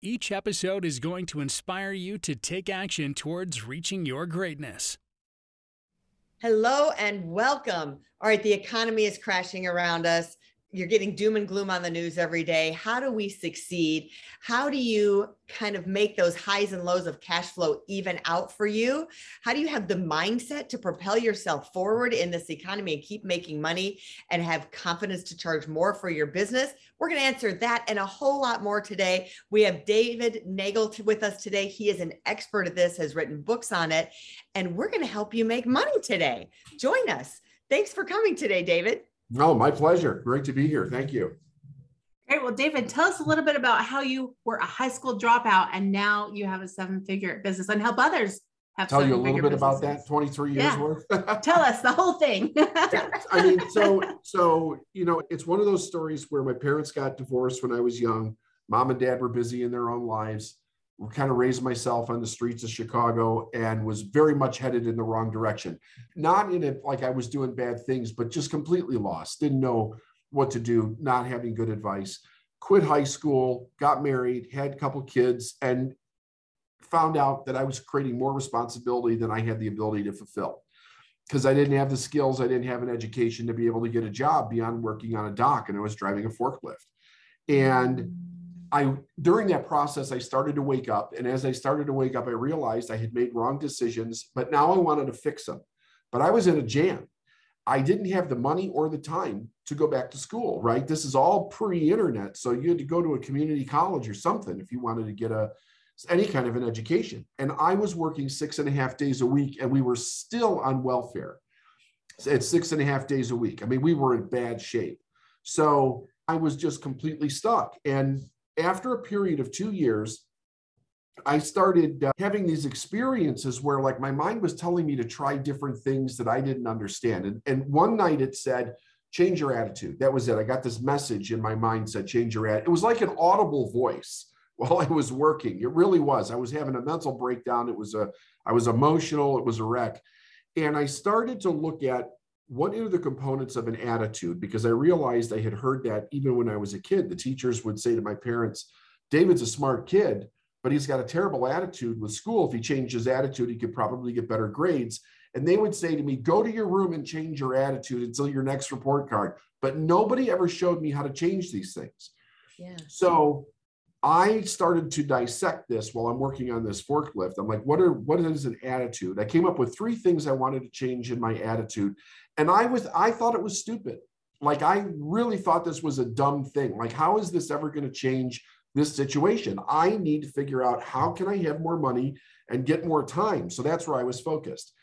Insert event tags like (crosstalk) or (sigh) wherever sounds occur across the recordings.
Each episode is going to inspire you to take action towards reaching your greatness. Hello and welcome. All right, the economy is crashing around us you're getting doom and gloom on the news every day. How do we succeed? How do you kind of make those highs and lows of cash flow even out for you? How do you have the mindset to propel yourself forward in this economy and keep making money and have confidence to charge more for your business? We're going to answer that and a whole lot more today. We have David Neagle with us today. He is an expert at this, has written books on it, and we're going to help you make money today. Join us. Thanks for coming today, David. No, my pleasure. Great to be here. Thank you. Great. Well, David, tell us a little bit about how you were a high school dropout and now you have a seven figure business and help others have Tell you a little bit about that 23 years yeah. worth. (laughs) tell us the whole thing. I mean, so, so, you know, it's one of those stories where my parents got divorced when I was young. Mom and dad were busy in their own lives kind of raised myself on the streets of Chicago and was very much headed in the wrong direction. Not in it like I was doing bad things, but just completely lost, didn't know what to do, not having good advice. Quit high school, got married, had a couple kids, and found out that I was creating more responsibility than I had the ability to fulfill. Because I didn't have the skills, I didn't have an education to be able to get a job beyond working on a dock, and I was driving a forklift. And I during that process, I started to wake up. And as I started to wake up, I realized I had made wrong decisions, but now I wanted to fix them. But I was in a jam. I didn't have the money or the time to go back to school, right? This is all pre-internet. So you had to go to a community college or something if you wanted to get a any kind of an education. And I was working six and a half days a week, and we were still on welfare at six and a half days a week. I mean, we were in bad shape. So I was just completely stuck. And after a period of two years, I started uh, having these experiences where, like, my mind was telling me to try different things that I didn't understand. And, and one night it said, change your attitude. That was it. I got this message in my mind said, change your attitude. It was like an audible voice (laughs) while I was working. It really was. I was having a mental breakdown. It was a, I was emotional. It was a wreck. And I started to look at what are the components of an attitude? Because I realized I had heard that even when I was a kid. The teachers would say to my parents, David's a smart kid, but he's got a terrible attitude with school. If he changed his attitude, he could probably get better grades. And they would say to me, Go to your room and change your attitude until your next report card. But nobody ever showed me how to change these things. Yeah. So I started to dissect this while I'm working on this forklift. I'm like, what are what is an attitude? I came up with three things I wanted to change in my attitude. And I was I thought it was stupid. Like I really thought this was a dumb thing. Like, how is this ever going to change this situation? I need to figure out how can I have more money and get more time. So that's where I was focused.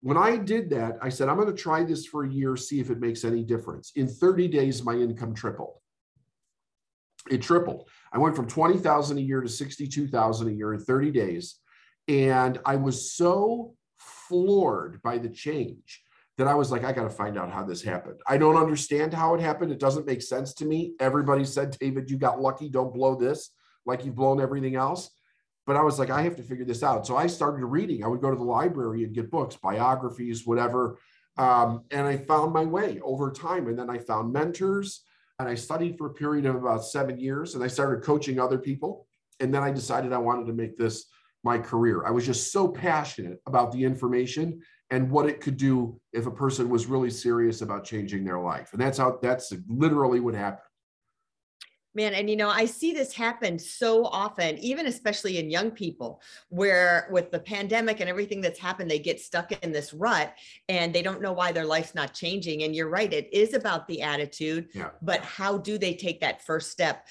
When I did that, I said, I'm going to try this for a year, see if it makes any difference. In 30 days, my income tripled. It tripled. I went from 20,000 a year to 62,000 a year in 30 days. And I was so floored by the change that I was like, I got to find out how this happened. I don't understand how it happened. It doesn't make sense to me. Everybody said, David, you got lucky. Don't blow this like you've blown everything else. But I was like, I have to figure this out. So I started reading. I would go to the library and get books, biographies, whatever. Um, and I found my way over time. And then I found mentors and I studied for a period of about seven years and I started coaching other people. And then I decided I wanted to make this my career. I was just so passionate about the information and what it could do if a person was really serious about changing their life. And that's how that's literally what happened. Man, and you know, I see this happen so often, even especially in young people, where with the pandemic and everything that's happened, they get stuck in this rut and they don't know why their life's not changing. And you're right, it is about the attitude, yeah. but how do they take that first step?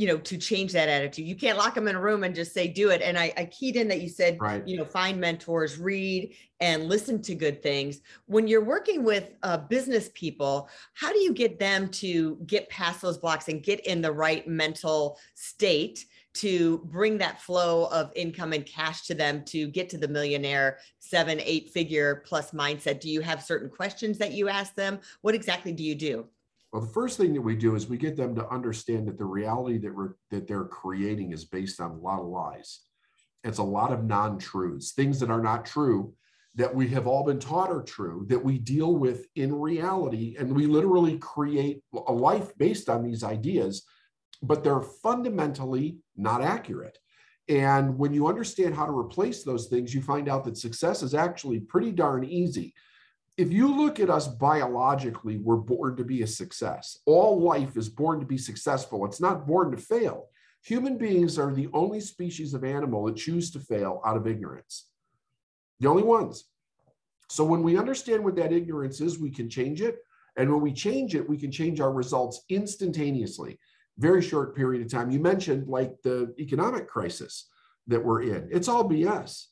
You know, to change that attitude. You can't lock them in a room and just say, do it. And I, I keyed in that you said, right. you know, find mentors, read and listen to good things. When you're working with uh, business people, how do you get them to get past those blocks and get in the right mental state to bring that flow of income and cash to them to get to the millionaire seven, eight figure plus mindset? Do you have certain questions that you ask them? What exactly do you do? Well, the first thing that we do is we get them to understand that the reality that we're that they're creating is based on a lot of lies. It's a lot of non-truths, things that are not true that we have all been taught are true that we deal with in reality. And we literally create a life based on these ideas but they're fundamentally not accurate. And when you understand how to replace those things you find out that success is actually pretty darn easy if you look at us biologically we're born to be a success all life is born to be successful it's not born to fail human beings are the only species of animal that choose to fail out of ignorance the only ones. So when we understand what that ignorance is, we can change it. And when we change it, we can change our results instantaneously, very short period of time. You mentioned like the economic crisis that we're in. It's all BS.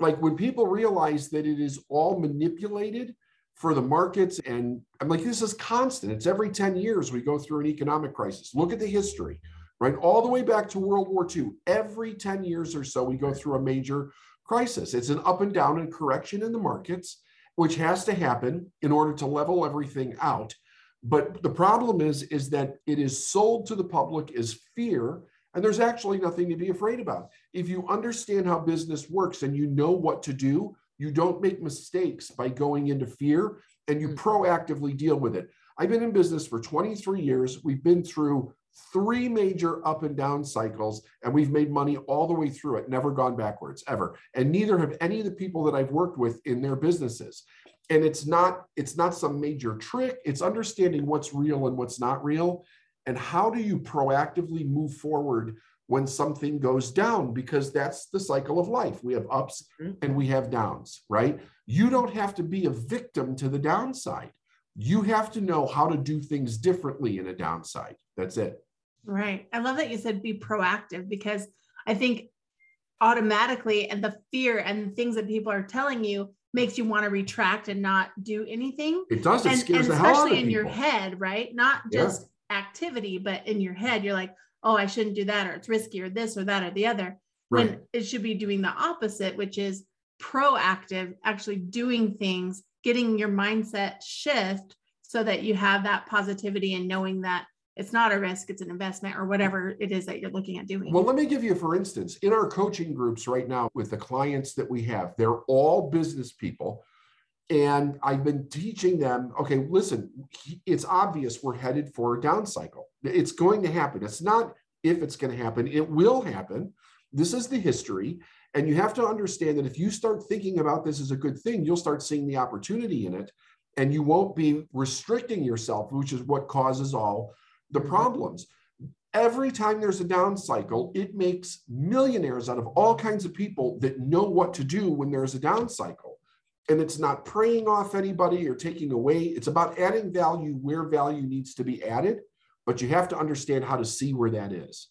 Like when people realize that it is all manipulated for the markets, and I'm like, this is constant. It's every 10 years we go through an economic crisis. Look at the history, right? All the way back to World War II. Every 10 years or so, we go through a major crisis. It's an up and down and correction in the markets, which has to happen in order to level everything out. But the problem is, is that it is sold to the public as fear, and there's actually nothing to be afraid about. If you understand how business works and you know what to do, you don't make mistakes by going into fear and you mm-hmm. proactively deal with it. I've been in business for 23 years. We've been through three major up and down cycles, and we've made money all the way through it, never gone backwards ever. And neither have any of the people that I've worked with in their businesses. And it's not it's not some major trick. It's understanding what's real and what's not real, and how do you proactively move forward when something goes down because that's the cycle of life. We have ups mm-hmm. and we have downs, right? You don't have to be a victim to the downside. You have to know how to do things differently in a downside. That's it. Right. I love that you said be proactive because I think automatically and the fear and things that people are telling you makes you want to retract and not do anything. It does. It and, scares and the hell out of Especially in people. your head, right? Not just yeah. Activity, but in your head, you're like, oh, I shouldn't do that, or it's risky, or this, or that, or the other. Right. When it should be doing the opposite, which is proactive, actually doing things, getting your mindset shift so that you have that positivity and knowing that it's not a risk, it's an investment or whatever it is that you're looking at doing. Well, let me give you, for instance, in our coaching groups right now with the clients that we have, they're all business people. And I've been teaching them, okay, listen, it's obvious we're headed for a down cycle. It's going to happen. It's not if it's going to happen, it will happen. This is the history. And you have to understand that if you start thinking about this as a good thing, you'll start seeing the opportunity in it and you won't be restricting yourself, which is what causes all the mm-hmm. problems. Every time there's a down cycle, it makes millionaires out of all kinds of people that know what to do when there's a down cycle. And it's not preying off anybody or taking away. It's about adding value where value needs to be added, but you have to understand how to see where that is.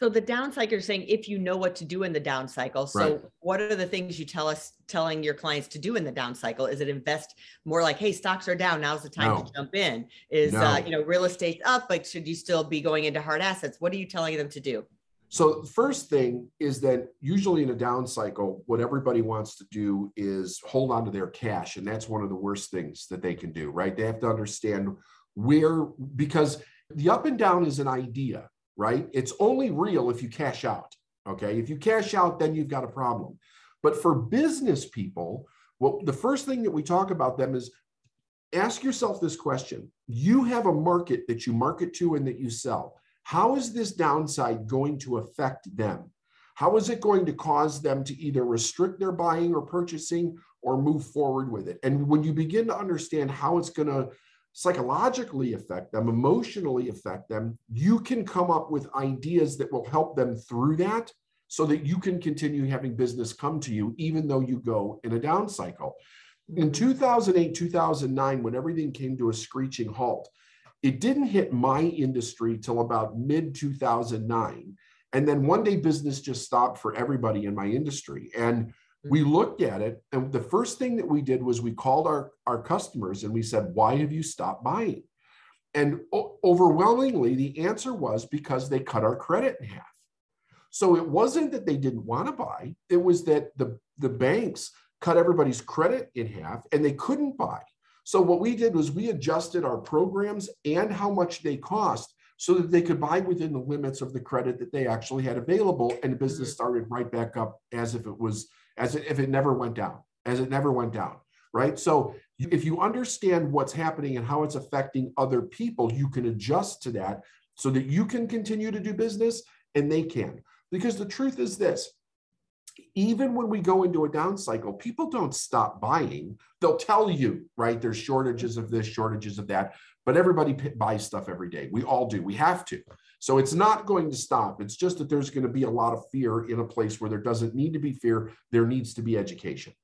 So the down cycle, you're saying if you know what to do in the down cycle. So right. what are the things you tell us telling your clients to do in the down cycle? Is it invest more like, hey, stocks are down, now's the time no. to jump in? Is no. uh, you know, real estate up, but should you still be going into hard assets? What are you telling them to do? So the first thing is that usually in a down cycle, what everybody wants to do is hold on to their cash. And that's one of the worst things that they can do, right? They have to understand where, because the up and down is an idea right? It's only real if you cash out. Okay. If you cash out, then you've got a problem. But for business people, well, the first thing that we talk about them is ask yourself this question. You have a market that you market to and that you sell. How is this downside going to affect them? How is it going to cause them to either restrict their buying or purchasing or move forward with it? And when you begin to understand how it's going to psychologically affect them, emotionally affect them, you can come up with ideas that will help them through that so that you can continue having business come to you, even though you go in a down cycle. In mm-hmm. 2008, 2009, when everything came to a screeching halt, it didn't hit my industry till about mid 2009. And then one day business just stopped for everybody in my industry. And we mm-hmm. looked at it and the first thing that we did was we called our, our customers and we said why have you stopped buying and o- overwhelmingly the answer was because they cut our credit in half So it wasn't that they didn't want to buy, it was that the, the banks cut everybody's credit in half and they couldn't buy. So what we did was we adjusted our programs and how much they cost so that they could buy within the limits of the credit that they actually had available and the business mm-hmm. started right back up as if it was as if it never went down as it never went down right so if you understand what's happening and how it's affecting other people you can adjust to that so that you can continue to do business and they can because the truth is this even when we go into a down cycle, people don't stop buying. They'll tell you, right? There's shortages of this, shortages of that, but everybody buys stuff every day. We all do. We have to. So it's not going to stop. It's just that there's going to be a lot of fear in a place where there doesn't need to be fear. There needs to be education.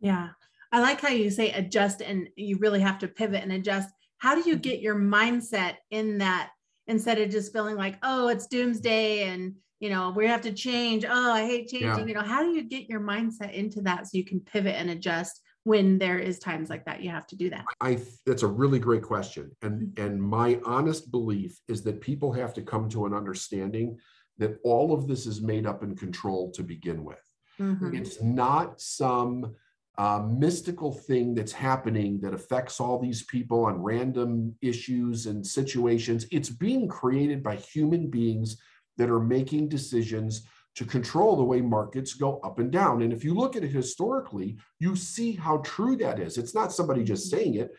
Yeah. I like how you say adjust and you really have to pivot and adjust. How do you mm-hmm. get your mindset in that instead of just feeling like, oh, it's doomsday and you know we have to change oh i hate changing yeah. you know how do you get your mindset into that so you can pivot and adjust when there is times like that you have to do that i that's a really great question and mm-hmm. and my honest belief is that people have to come to an understanding that all of this is made up and controlled to begin with mm-hmm. it's not some uh, mystical thing that's happening that affects all these people on random issues and situations it's being created by human beings that are making decisions to control the way markets go up and down. And if you look at it historically, you see how true that is. It's not somebody just mm-hmm. saying it.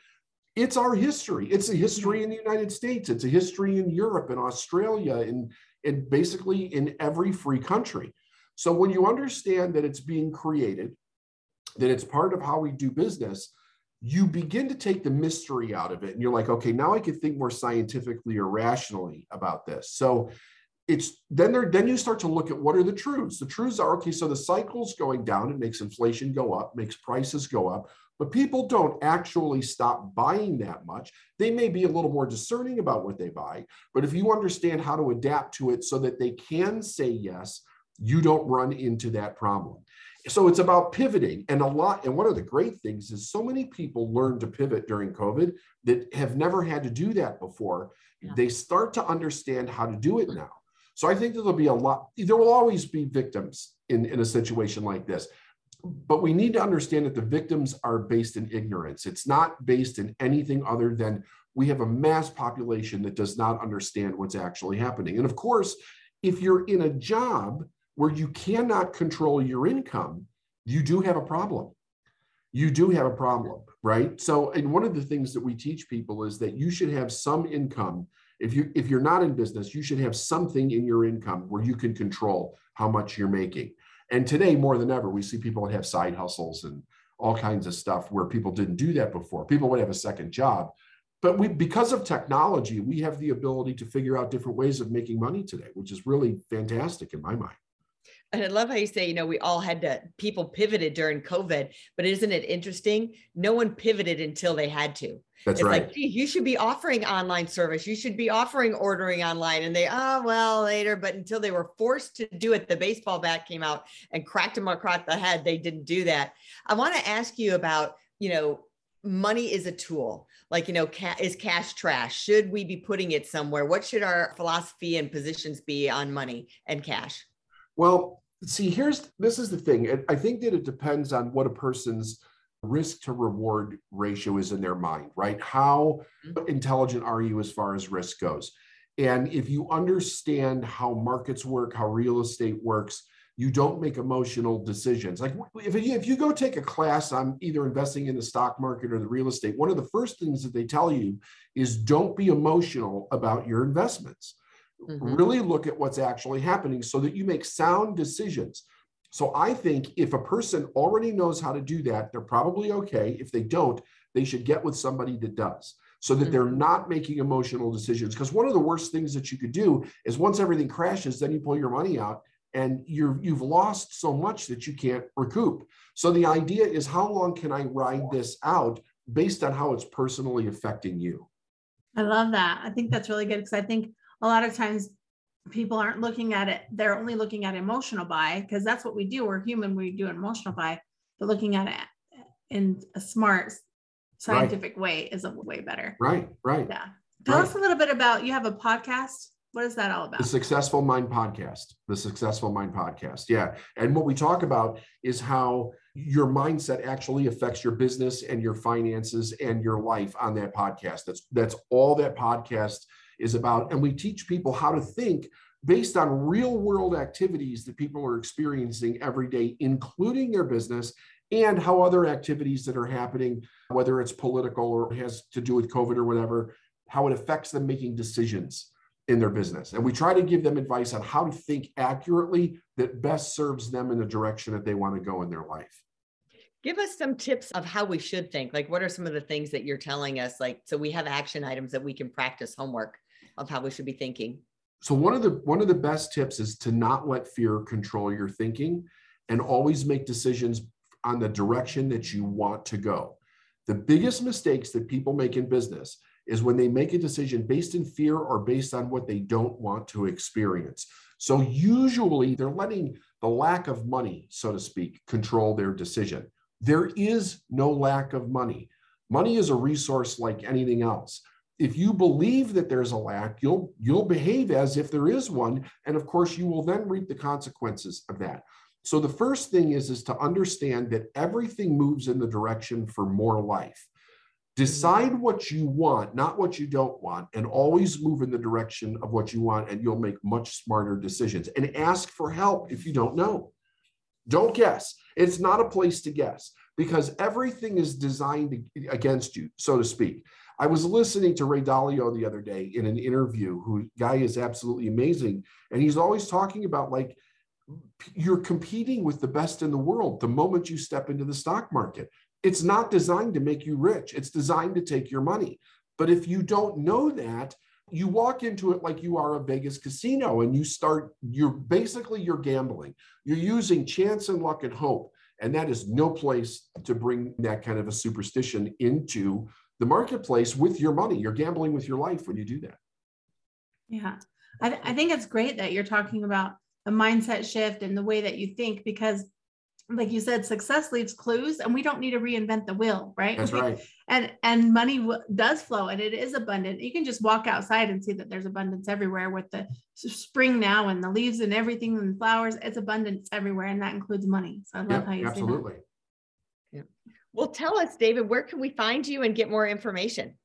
It's our history. It's a history in the United States. It's a history in Europe and Australia and, and basically in every free country. So when you understand that it's being created, that it's part of how we do business, you begin to take the mystery out of it. And you're like, okay, now I can think more scientifically or rationally about this. So it's then there then you start to look at what are the truths. The truths are okay so the cycle's going down it makes inflation go up makes prices go up but people don't actually stop buying that much. They may be a little more discerning about what they buy but if you understand how to adapt to it so that they can say yes you don't run into that problem. So it's about pivoting and a lot and one of the great things is so many people learn to pivot during covid that have never had to do that before. Yeah. they start to understand how to do it now so I think there'll be a lot, there will always be victims in, in a situation like this. But we need to understand that the victims are based in ignorance. It's not based in anything other than we have a mass population that does not understand what's actually happening. And of course, if you're in a job where you cannot control your income, you do have a problem. You do have a problem, right? So, and one of the things that we teach people is that you should have some income if you if you're not in business you should have something in your income where you can control how much you're making. And today more than ever we see people that have side hustles and all kinds of stuff where people didn't do that before. People would have a second job. But we because of technology we have the ability to figure out different ways of making money today which is really fantastic in my mind and I love how you say, you know, we all had to, people pivoted during COVID, but isn't it interesting? No one pivoted until they had to. That's it's right. Like, you should be offering online service. You should be offering ordering online. And they, oh, well, later. But until they were forced to do it, the baseball bat came out and cracked them across the head. They didn't do that. I want to ask you about, you know, money is a tool. Like, you know, ca- is cash trash? Should we be putting it somewhere? What should our philosophy and positions be on money and cash? Well, see, here's this is the thing. I think that it depends on what a person's risk to reward ratio is in their mind, right? How mm-hmm. intelligent are you as far as risk goes? And if you understand how markets work, how real estate works, you don't make emotional decisions. Like if you, if you go take a class on either investing in the stock market or the real estate, one of the first things that they tell you is don't be emotional about your investments. Mm-hmm. Really look at what's actually happening so that you make sound decisions. So I think if a person already knows how to do that, they're probably okay. If they don't, they should get with somebody that does so that they're mm-hmm. not making emotional decisions. Because one of the worst things that you could do is once everything crashes, then you pull your money out and you're you've lost so much that you can't recoup. So the idea is how long can I ride this out based on how it's personally affecting you? I love that. I think that's really good because I think a lot of times people aren't looking at it they're only looking at emotional buy because that's what we do we're human we do emotional buy but looking at it in a smart scientific right. way is a way better right right yeah tell right. us a little bit about you have a podcast What is that all about? The Successful Mind Podcast. The Successful Mind Podcast. Yeah. And what we talk about is how your mindset actually affects your business and your finances and your life on that podcast. That's that's all that podcast is about. And we teach people how to think based on real world activities that people are experiencing every day, including their business and how other activities that are happening, whether it's political or has to do with COVID or whatever, how it affects them making decisions in their business. And we try to give them advice on how to think accurately that best serves them in the direction that they want to go in their life. Give us some tips of how we should think. Like, what are some of the things that you're telling us? Like, so we have action items that we can practice homework of how we should be thinking. So one of the one of the best tips is to not let fear control your thinking and always make decisions on the direction that you want to go. The biggest mistakes that people make in business is when they make a decision based in fear or based on what they don't want to experience. So usually they're letting the lack of money, so to speak, control their decision. There is no lack of money. Money is a resource like anything else. If you believe that there's a lack, you'll you'll behave as if there is one, and of course you will then reap the consequences of that. So the first thing is is to understand that everything moves in the direction for more life. Decide what you want, not what you don't want, and always move in the direction of what you want, and you'll make much smarter decisions. And ask for help if you don't know. Don't guess. It's not a place to guess because everything is designed against you, so to speak. I was listening to Ray Dalio the other day in an interview, who guy is absolutely amazing. And he's always talking about like you're competing with the best in the world the moment you step into the stock market. It's not designed to make you rich, it's designed to take your money. But if you don't know that, you walk into it like you are a Vegas casino and you start, you're basically you're gambling. You're using chance and luck and hope. And that is no place to bring that kind of a superstition into the marketplace with your money. You're gambling with your life when you do that. Yeah. I, th- I think it's great that you're talking about a mindset shift and the way that you think because like you said success leaves clues and we don't need to reinvent the wheel right? That's right. and and money w- does flow and it is abundant. You can just walk outside and see that there's abundance everywhere with the spring now and the leaves and everything and flowers. It's abundance everywhere and that includes money. So i love yep, how you absolutely. Yeah well tell us david where can we find you and get more information?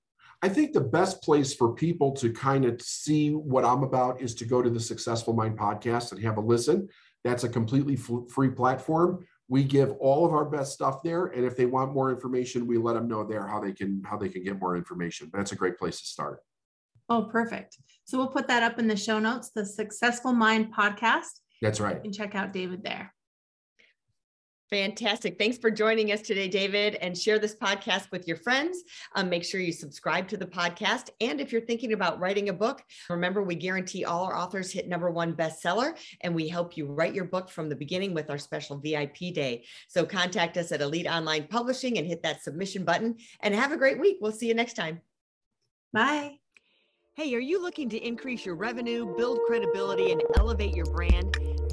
I think the best place for people to kind of see what I'm about is to go to the Successful Mind podcast and have a listen. That's a completely free platform. We give all of our best stuff there, and if they want more information, we let them know there how they can how they can get more information. But that's a great place to start. Oh, perfect. So we'll put that up in the show notes. The Successful Mind podcast. That's right. You can check out David there. Fantastic. Thanks for joining us today, David, and share this podcast with your friends. Um, make sure you subscribe to the podcast. And if you're thinking about writing a book, remember we guarantee all our authors hit number one bestseller, and we help you write your book from the beginning with our special VIP day. So contact us at Elite Online Publishing and hit that submission button. And have a great week. We'll see you next time. Bye. Hey, are you looking to increase your revenue, build credibility, and elevate your brand?